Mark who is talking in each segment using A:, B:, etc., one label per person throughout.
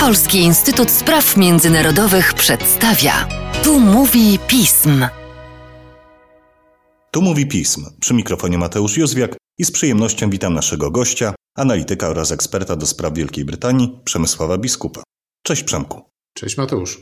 A: Polski Instytut Spraw Międzynarodowych przedstawia. Tu mówi pism.
B: Tu mówi pism. Przy mikrofonie Mateusz Józwiak i z przyjemnością witam naszego gościa, analityka oraz eksperta do spraw Wielkiej Brytanii, Przemysława Biskupa. Cześć Przemku.
C: Cześć Mateusz.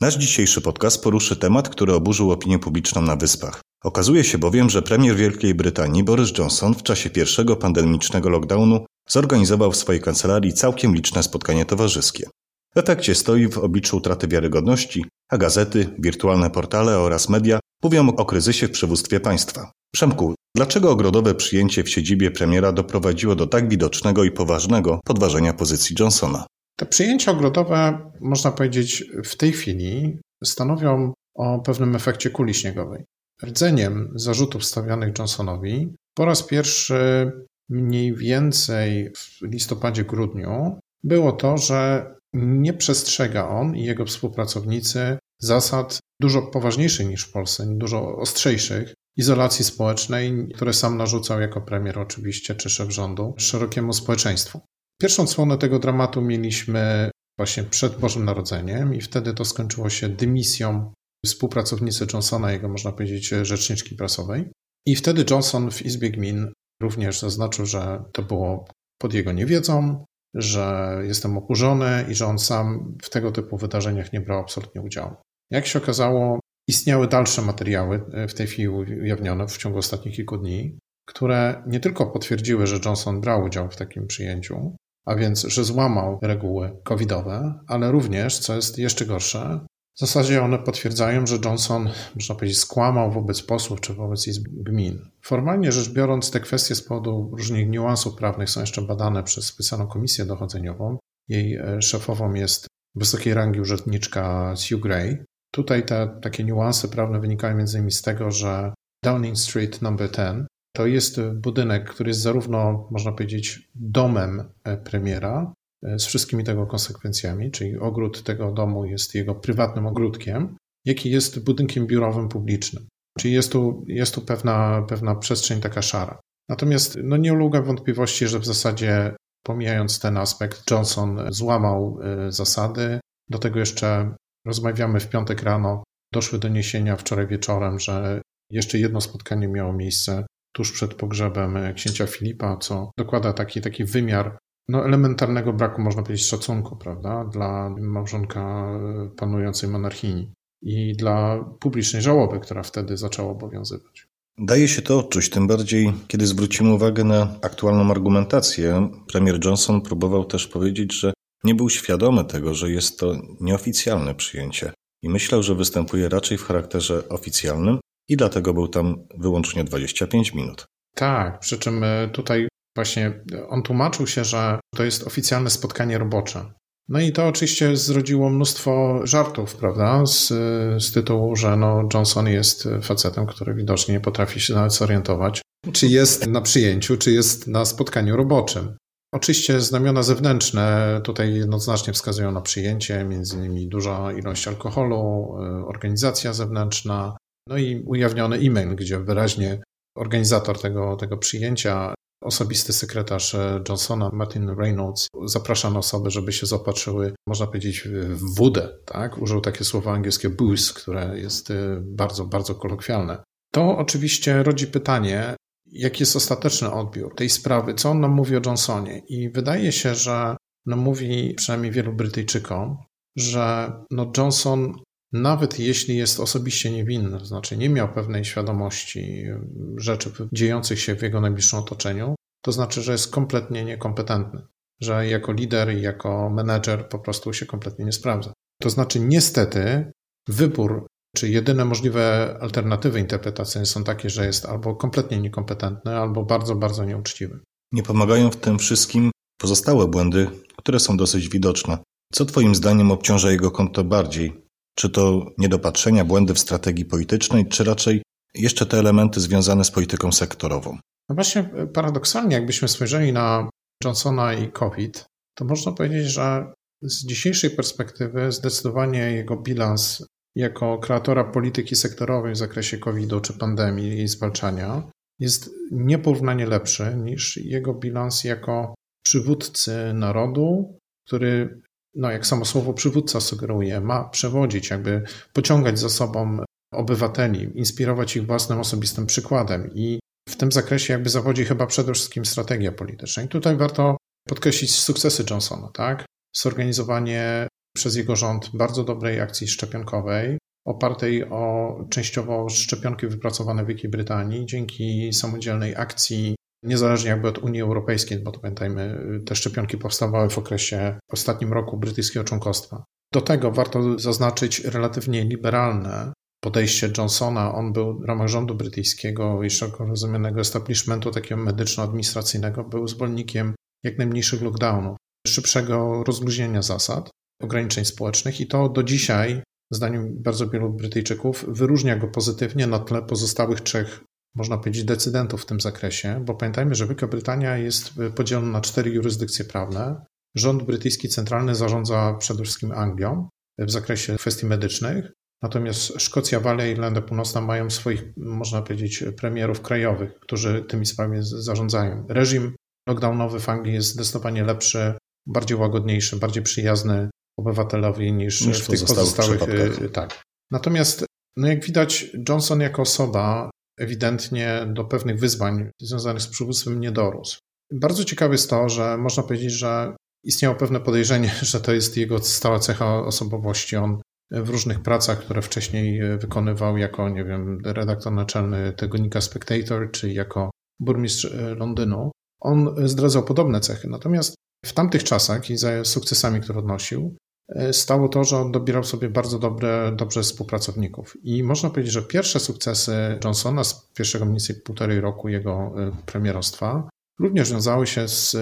B: Nasz dzisiejszy podcast poruszy temat, który oburzył opinię publiczną na Wyspach. Okazuje się bowiem, że premier Wielkiej Brytanii Boris Johnson w czasie pierwszego pandemicznego lockdownu zorganizował w swojej kancelarii całkiem liczne spotkanie towarzyskie. W efekcie stoi w obliczu utraty wiarygodności, a gazety, wirtualne portale oraz media mówią o kryzysie w przywództwie państwa. Przemku, dlaczego ogrodowe przyjęcie w siedzibie premiera doprowadziło do tak widocznego i poważnego podważenia pozycji Johnsona?
C: Te przyjęcia ogrodowe, można powiedzieć, w tej chwili stanowią o pewnym efekcie kuli śniegowej. Rdzeniem zarzutów stawianych Johnsonowi po raz pierwszy mniej więcej w listopadzie, grudniu było to, że nie przestrzega on i jego współpracownicy zasad dużo poważniejszych niż w Polsce, dużo ostrzejszych izolacji społecznej, które sam narzucał jako premier oczywiście, czy szef rządu, szerokiemu społeczeństwu. Pierwszą słonę tego dramatu mieliśmy właśnie przed Bożym Narodzeniem i wtedy to skończyło się dymisją współpracownicy Johnsona, jego można powiedzieć rzeczniczki prasowej. I wtedy Johnson w Izbie Gmin również zaznaczył, że to było pod jego niewiedzą, że jestem oburzony i że on sam w tego typu wydarzeniach nie brał absolutnie udziału. Jak się okazało, istniały dalsze materiały e, w tej chwili ujawnione w ciągu ostatnich kilku dni, które nie tylko potwierdziły, że Johnson brał udział w takim przyjęciu, a więc, że złamał reguły covidowe, ale również, co jest jeszcze gorsze, w zasadzie one potwierdzają, że Johnson, można powiedzieć, skłamał wobec posłów czy wobec izb gmin. Formalnie rzecz biorąc, te kwestie z powodu różnych niuansów prawnych są jeszcze badane przez specjalną komisję dochodzeniową. Jej e, szefową jest wysokiej rangi urzędniczka Sue Gray. Tutaj te takie niuanse prawne wynikają m.in. z tego, że Downing Street No. 10 to jest budynek, który jest zarówno, można powiedzieć, domem e, premiera, z wszystkimi tego konsekwencjami, czyli ogród tego domu jest jego prywatnym ogródkiem, jaki jest budynkiem biurowym publicznym. Czyli jest tu, jest tu pewna, pewna przestrzeń taka szara. Natomiast no nie ulega wątpliwości, że w zasadzie pomijając ten aspekt, Johnson złamał e, zasady. Do tego jeszcze rozmawiamy w piątek rano. Doszły doniesienia wczoraj wieczorem, że jeszcze jedno spotkanie miało miejsce tuż przed pogrzebem księcia Filipa, co dokłada taki, taki wymiar no, elementarnego braku, można powiedzieć, szacunku, prawda, dla małżonka panującej monarchini i dla publicznej żałoby, która wtedy zaczęła obowiązywać.
B: Daje się to odczuć, tym bardziej, kiedy zwrócimy uwagę na aktualną argumentację. Premier Johnson próbował też powiedzieć, że nie był świadomy tego, że jest to nieoficjalne przyjęcie i myślał, że występuje raczej w charakterze oficjalnym i dlatego był tam wyłącznie 25 minut.
C: Tak, przy czym e, tutaj Właśnie on tłumaczył się, że to jest oficjalne spotkanie robocze. No i to oczywiście zrodziło mnóstwo żartów, prawda, z, z tytułu, że no Johnson jest facetem, który widocznie nie potrafi się nawet zorientować, czy jest na przyjęciu, czy jest na spotkaniu roboczym. Oczywiście znamiona zewnętrzne tutaj jednoznacznie wskazują na przyjęcie, między innymi duża ilość alkoholu, organizacja zewnętrzna, no i ujawniony e-mail, gdzie wyraźnie organizator tego, tego przyjęcia Osobisty sekretarz e, Johnsona, Martin Reynolds, zaprasza na osoby, żeby się zaopatrzyły, można powiedzieć, w wódę. Tak? Użył takie słowo angielskie booze, które jest e, bardzo, bardzo kolokwialne. To oczywiście rodzi pytanie, jaki jest ostateczny odbiór tej sprawy, co on nam mówi o Johnsonie. I wydaje się, że no mówi przynajmniej wielu Brytyjczykom, że no Johnson nawet jeśli jest osobiście niewinny, to znaczy nie miał pewnej świadomości rzeczy dziejących się w jego najbliższym otoczeniu, to znaczy, że jest kompletnie niekompetentny, że jako lider i jako menedżer po prostu się kompletnie nie sprawdza. To znaczy, niestety, wybór czy jedyne możliwe alternatywy interpretacyjne są takie, że jest albo kompletnie niekompetentny, albo bardzo, bardzo nieuczciwy.
B: Nie pomagają w tym wszystkim pozostałe błędy, które są dosyć widoczne. Co Twoim zdaniem obciąża jego konto bardziej? Czy to niedopatrzenia, błędy w strategii politycznej, czy raczej jeszcze te elementy związane z polityką sektorową?
C: No właśnie paradoksalnie, jakbyśmy spojrzeli na Johnsona i COVID, to można powiedzieć, że z dzisiejszej perspektywy zdecydowanie jego bilans jako kreatora polityki sektorowej w zakresie COVID-u czy pandemii i zwalczania jest nieporównanie lepszy niż jego bilans jako przywódcy narodu, który no jak samo słowo przywódca sugeruje, ma przewodzić, jakby pociągać za sobą obywateli, inspirować ich własnym osobistym przykładem i w tym zakresie jakby zawodzi chyba przede wszystkim strategia polityczna. I tutaj warto podkreślić sukcesy Johnsona, tak? Zorganizowanie przez jego rząd bardzo dobrej akcji szczepionkowej, opartej o częściowo szczepionki wypracowane w Wielkiej Brytanii, dzięki samodzielnej akcji, niezależnie jakby od Unii Europejskiej, bo to pamiętajmy, te szczepionki powstawały w okresie w ostatnim roku brytyjskiego członkostwa. Do tego warto zaznaczyć relatywnie liberalne podejście Johnsona. On był w ramach rządu brytyjskiego i szeroko rozumianego establishmentu takiego medyczno-administracyjnego, był zwolennikiem jak najmniejszych lockdownów, szybszego rozluźnienia zasad, ograniczeń społecznych i to do dzisiaj, zdaniem bardzo wielu Brytyjczyków, wyróżnia go pozytywnie na tle pozostałych trzech, można powiedzieć, decydentów w tym zakresie, bo pamiętajmy, że Wielka Brytania jest podzielona na cztery jurysdykcje prawne. Rząd brytyjski centralny zarządza przede wszystkim Anglią w zakresie kwestii medycznych, Natomiast Szkocja, Walia i Irlandia Północna mają swoich, można powiedzieć, premierów krajowych, którzy tymi sprawami zarządzają. Reżim lockdownowy w Anglii jest zdecydowanie lepszy, bardziej łagodniejszy, bardziej przyjazny obywatelowi niż, niż w tych pozostałych. pozostałych tak. Natomiast, no jak widać, Johnson jako osoba ewidentnie do pewnych wyzwań związanych z przywództwem nie dorósł. Bardzo ciekawe jest to, że można powiedzieć, że istniało pewne podejrzenie, że to jest jego stała cecha osobowości. On w różnych pracach, które wcześniej wykonywał jako, nie wiem, redaktor naczelny tygodnika Spectator, czy jako burmistrz Londynu. On zdradzał podobne cechy. Natomiast w tamtych czasach i za sukcesami, które odnosił, stało to, że on dobierał sobie bardzo dobre, dobrze współpracowników. I można powiedzieć, że pierwsze sukcesy Johnsona z pierwszego mniej więcej półtorej roku jego e, premierostwa również wiązały się z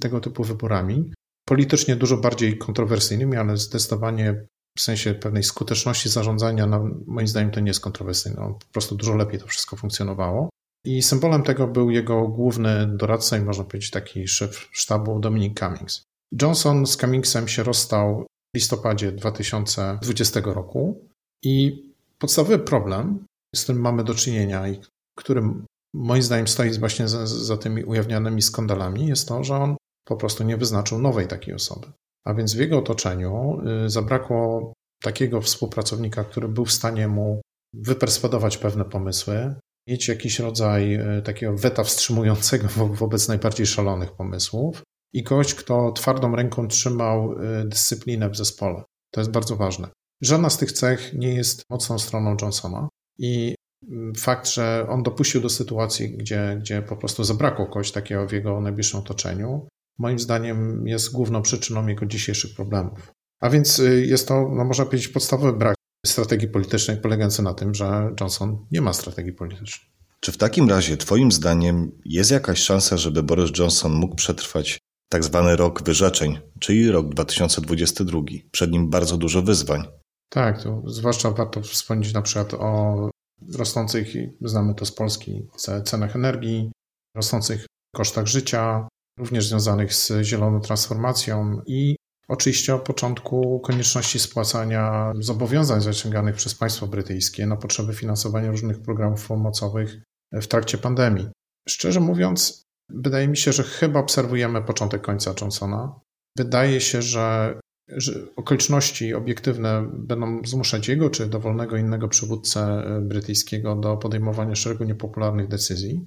C: tego typu wyborami. Politycznie dużo bardziej kontrowersyjnymi, ale zdecydowanie w sensie pewnej skuteczności zarządzania, no, moim zdaniem to nie jest kontrowersyjne. No, po prostu dużo lepiej to wszystko funkcjonowało. I symbolem tego był jego główny doradca i można powiedzieć taki szef sztabu Dominic Cummings. Johnson z Cummingsem się rozstał w listopadzie 2020 roku i podstawowy problem, z którym mamy do czynienia i którym moim zdaniem stoi właśnie za, za tymi ujawnianymi skandalami, jest to, że on po prostu nie wyznaczył nowej takiej osoby. A więc w jego otoczeniu y, zabrakło takiego współpracownika, który był w stanie mu wyperswadować pewne pomysły, mieć jakiś rodzaj y, takiego weta wstrzymującego wobec najbardziej szalonych pomysłów i kogoś, kto twardą ręką trzymał y, dyscyplinę w zespole. To jest bardzo ważne. Żadna z tych cech nie jest mocną stroną Johnsona i mm, fakt, że on dopuścił do sytuacji, gdzie, gdzie po prostu zabrakło kogoś takiego w jego najbliższym otoczeniu, moim zdaniem jest główną przyczyną jego dzisiejszych problemów. A więc y, jest to, no można powiedzieć, podstawowy brak strategii politycznej polegający na tym, że Johnson nie ma strategii politycznej.
B: Czy w takim razie, Twoim zdaniem, jest jakaś szansa, żeby Boris Johnson mógł przetrwać tak zwany rok wyrzeczeń, czyli rok 2022? Przed nim bardzo dużo wyzwań.
C: Tak, to zwłaszcza warto wspomnieć na przykład o rosnących, znamy to z Polski, cenach energii, rosnących kosztach życia, również związanych z zieloną transformacją i oczywiście o początku konieczności spłacania zobowiązań zaciąganych przez państwo brytyjskie na potrzeby finansowania różnych programów pomocowych w trakcie pandemii. Szczerze mówiąc, wydaje mi się, że chyba obserwujemy początek końca Johnsona. Wydaje się, że, że okoliczności obiektywne będą zmuszać jego czy dowolnego innego przywódcę brytyjskiego do podejmowania szeregu niepopularnych decyzji.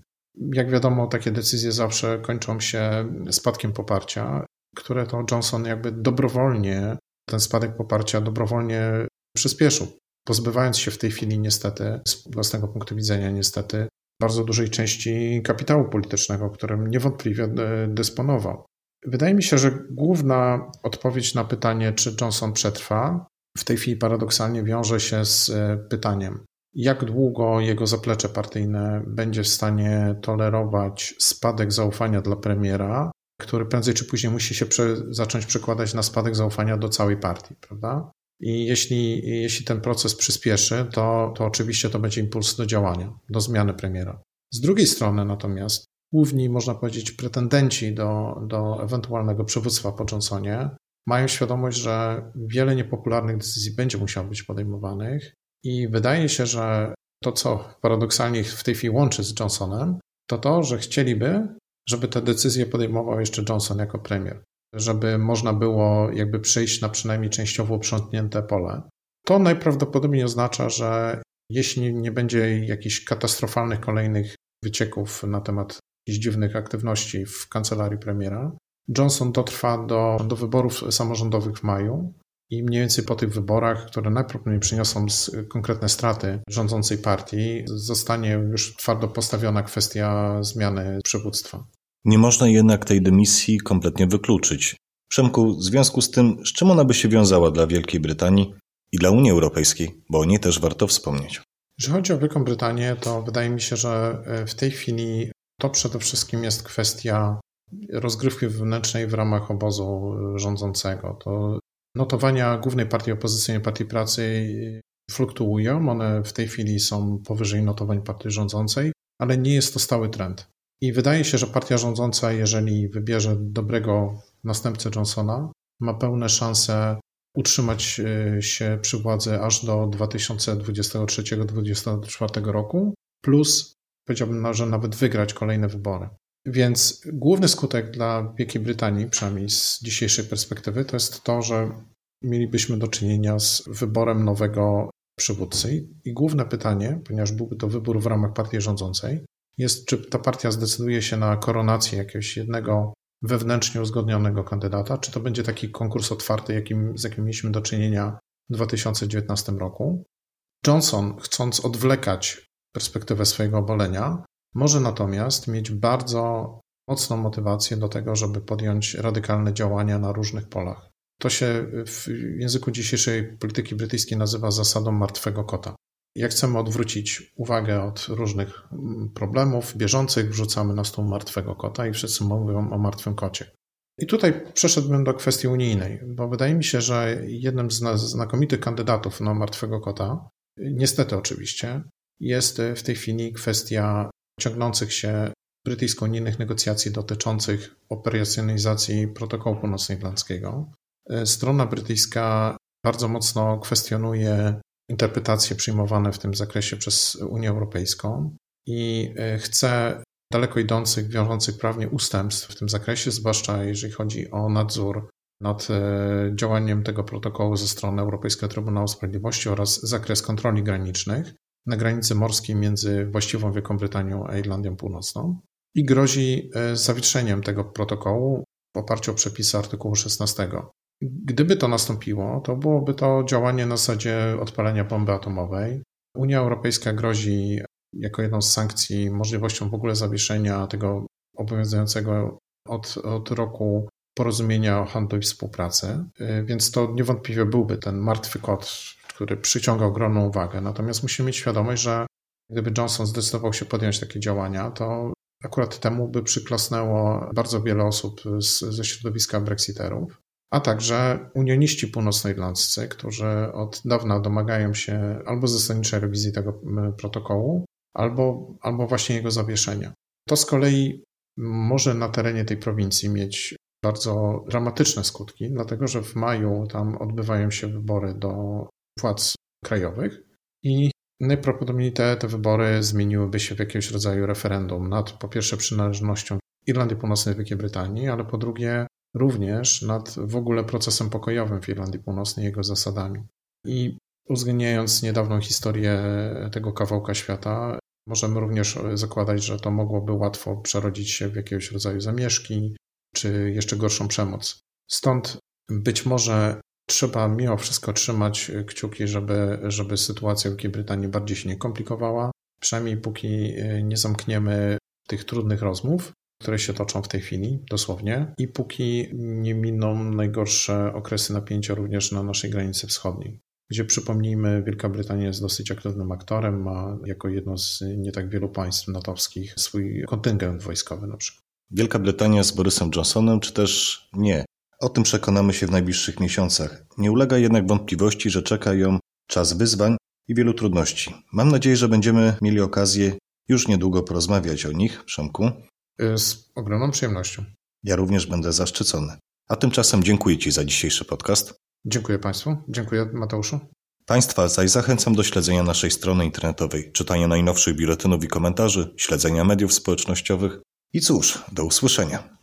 C: Jak wiadomo, takie decyzje zawsze kończą się spadkiem poparcia, które to Johnson jakby dobrowolnie, ten spadek poparcia dobrowolnie przyspieszył, pozbywając się w tej chwili niestety, z własnego punktu widzenia niestety, bardzo dużej części kapitału politycznego, którym niewątpliwie dysponował. Wydaje mi się, że główna odpowiedź na pytanie, czy Johnson przetrwa, w tej chwili paradoksalnie wiąże się z pytaniem, jak długo jego zaplecze partyjne będzie w stanie tolerować spadek zaufania dla premiera, który prędzej czy później musi się prze, zacząć przekładać na spadek zaufania do całej partii, prawda? I jeśli, jeśli ten proces przyspieszy, to, to oczywiście to będzie impuls do działania, do zmiany premiera. Z drugiej strony natomiast główni, można powiedzieć, pretendenci do, do ewentualnego przywództwa po Johnsonie mają świadomość, że wiele niepopularnych decyzji będzie musiało być podejmowanych i wydaje się, że to, co paradoksalnie w tej chwili łączy z Johnsonem, to to, że chcieliby, żeby te decyzje podejmował jeszcze Johnson jako premier. Żeby można było jakby przejść na przynajmniej częściowo uprzątnięte pole. To najprawdopodobniej oznacza, że jeśli nie będzie jakichś katastrofalnych kolejnych wycieków na temat jakichś dziwnych aktywności w kancelarii premiera, Johnson dotrwa do, do wyborów samorządowych w maju i mniej więcej po tych wyborach, które najprawdopodobniej przyniosą konkretne straty rządzącej partii, zostanie już twardo postawiona kwestia zmiany przywództwa.
B: Nie można jednak tej dymisji kompletnie wykluczyć. Przemku, w związku z tym, z czym ona by się wiązała dla Wielkiej Brytanii i dla Unii Europejskiej, bo o niej też warto wspomnieć.
C: Jeżeli chodzi o Wielką Brytanię, to wydaje mi się, że e, w tej chwili to przede wszystkim jest kwestia rozgrywki wewnętrznej w ramach obozu e, rządzącego. To notowania głównej partii opozycyjnej, Partii Pracy fluktuują. One w tej chwili są powyżej notowań partii rządzącej, ale nie jest to stały trend. I wydaje się, że partia rządząca, jeżeli wybierze dobrego następcę Johnsona, ma pełne szanse utrzymać e, się przy władzy aż do 2023-2024 roku, plus powiedziałbym, że nawet wygrać kolejne wybory. Więc główny skutek dla Wielkiej Brytanii, przynajmniej z dzisiejszej perspektywy, to jest to, że mielibyśmy do czynienia z wyborem nowego przywódcy. I główne pytanie, ponieważ byłby to wybór w ramach partii rządzącej, jest, czy ta partia zdecyduje się na koronację jakiegoś jednego wewnętrznie uzgodnionego kandydata, czy to będzie taki konkurs otwarty, jakim, z jakim mieliśmy do czynienia w 2019 roku. Johnson, chcąc odwlekać perspektywę swojego obalenia, może natomiast mieć bardzo mocną motywację do tego, żeby podjąć radykalne działania na różnych polach. To się w języku dzisiejszej polityki brytyjskiej nazywa zasadą martwego kota. Jak chcemy odwrócić uwagę od różnych mm, problemów bieżących, wrzucamy na stół martwego kota i wszyscy mówią o martwym kocie. I tutaj przeszedłbym do kwestii unijnej, bo wydaje mi się, że jednym z znakomitych kandydatów na martwego kota, niestety oczywiście, jest w tej chwili kwestia ciągnących się brytyjsko-unijnych negocjacji dotyczących operacjonalizacji protokołu północnoirlandzkiego. Strona brytyjska bardzo mocno kwestionuje interpretacje przyjmowane w tym zakresie przez Unię Europejską i e, chce daleko idących, wiążących prawnie ustępstw w tym zakresie, zwłaszcza jeżeli chodzi o nadzór nad e, działaniem tego protokołu ze strony Europejskiego Trybunału Sprawiedliwości oraz zakres kontroli granicznych na granicy morskiej między właściwą Wielką Brytanią a Irlandią Północną i grozi e, zawieszeniem tego protokołu w oparciu o przepisy artykułu 16. Gdyby to nastąpiło, to byłoby to działanie na zasadzie odpalenia bomby atomowej. Unia Europejska grozi jako jedną z sankcji możliwością w ogóle zawieszenia tego obowiązującego od, od roku porozumienia o handlu i współpracy, y, więc to niewątpliwie byłby ten martwy kot, który przyciąga ogromną uwagę. Natomiast musimy mieć świadomość, że gdyby Johnson zdecydował się podjąć takie działania, to akurat temu by przyklasnęło bardzo wiele osób z, ze środowiska brexiterów a także unioniści północnoirlandzcy, którzy od dawna domagają się albo zasadniczej rewizji tego protokołu, albo, albo właśnie jego zawieszenia. To z kolei może na terenie tej prowincji mieć bardzo dramatyczne skutki, dlatego że w maju tam odbywają się wybory do władz krajowych i najprawdopodobniej te, te wybory zmieniłyby się w jakiegoś rodzaju referendum nad po pierwsze przynależnością Irlandii Północnej Wielkiej Brytanii, ale po drugie również nad w ogóle procesem pokojowym w Irlandii Północnej, jego zasadami. I uwzględniając niedawną historię tego kawałka świata, możemy również zakładać, że to mogłoby łatwo przerodzić się w jakiegoś rodzaju zamieszki, czy jeszcze gorszą przemoc. Stąd być może trzeba mimo wszystko trzymać kciuki, żeby, żeby sytuacja w Wielkiej Brytanii bardziej się nie komplikowała, przynajmniej póki nie zamkniemy tych trudnych rozmów które się toczą w tej chwili, dosłownie, i póki nie miną najgorsze okresy napięcia również na naszej granicy wschodniej, gdzie przypomnijmy, Wielka Brytania jest dosyć aktywnym aktorem, ma jako jedno z nie tak wielu państw natowskich swój kontyngent wojskowy na przykład.
B: Wielka Brytania z Borysem Johnsonem, czy też nie? O tym przekonamy się w najbliższych miesiącach. Nie ulega jednak wątpliwości, że czeka ją czas wyzwań i wielu trudności. Mam nadzieję, że będziemy mieli okazję już niedługo porozmawiać o nich, Przemku.
C: Y, z ogromną przyjemnością.
B: Ja również będę zaszczycony. A tymczasem dziękuję Ci za dzisiejszy podcast.
C: Dziękuję Państwu. Dziękuję Mateuszu.
B: Państwa zaś zachęcam do śledzenia naszej strony internetowej, czytania najnowszych biuletynów i komentarzy, śledzenia mediów społecznościowych i cóż, do usłyszenia.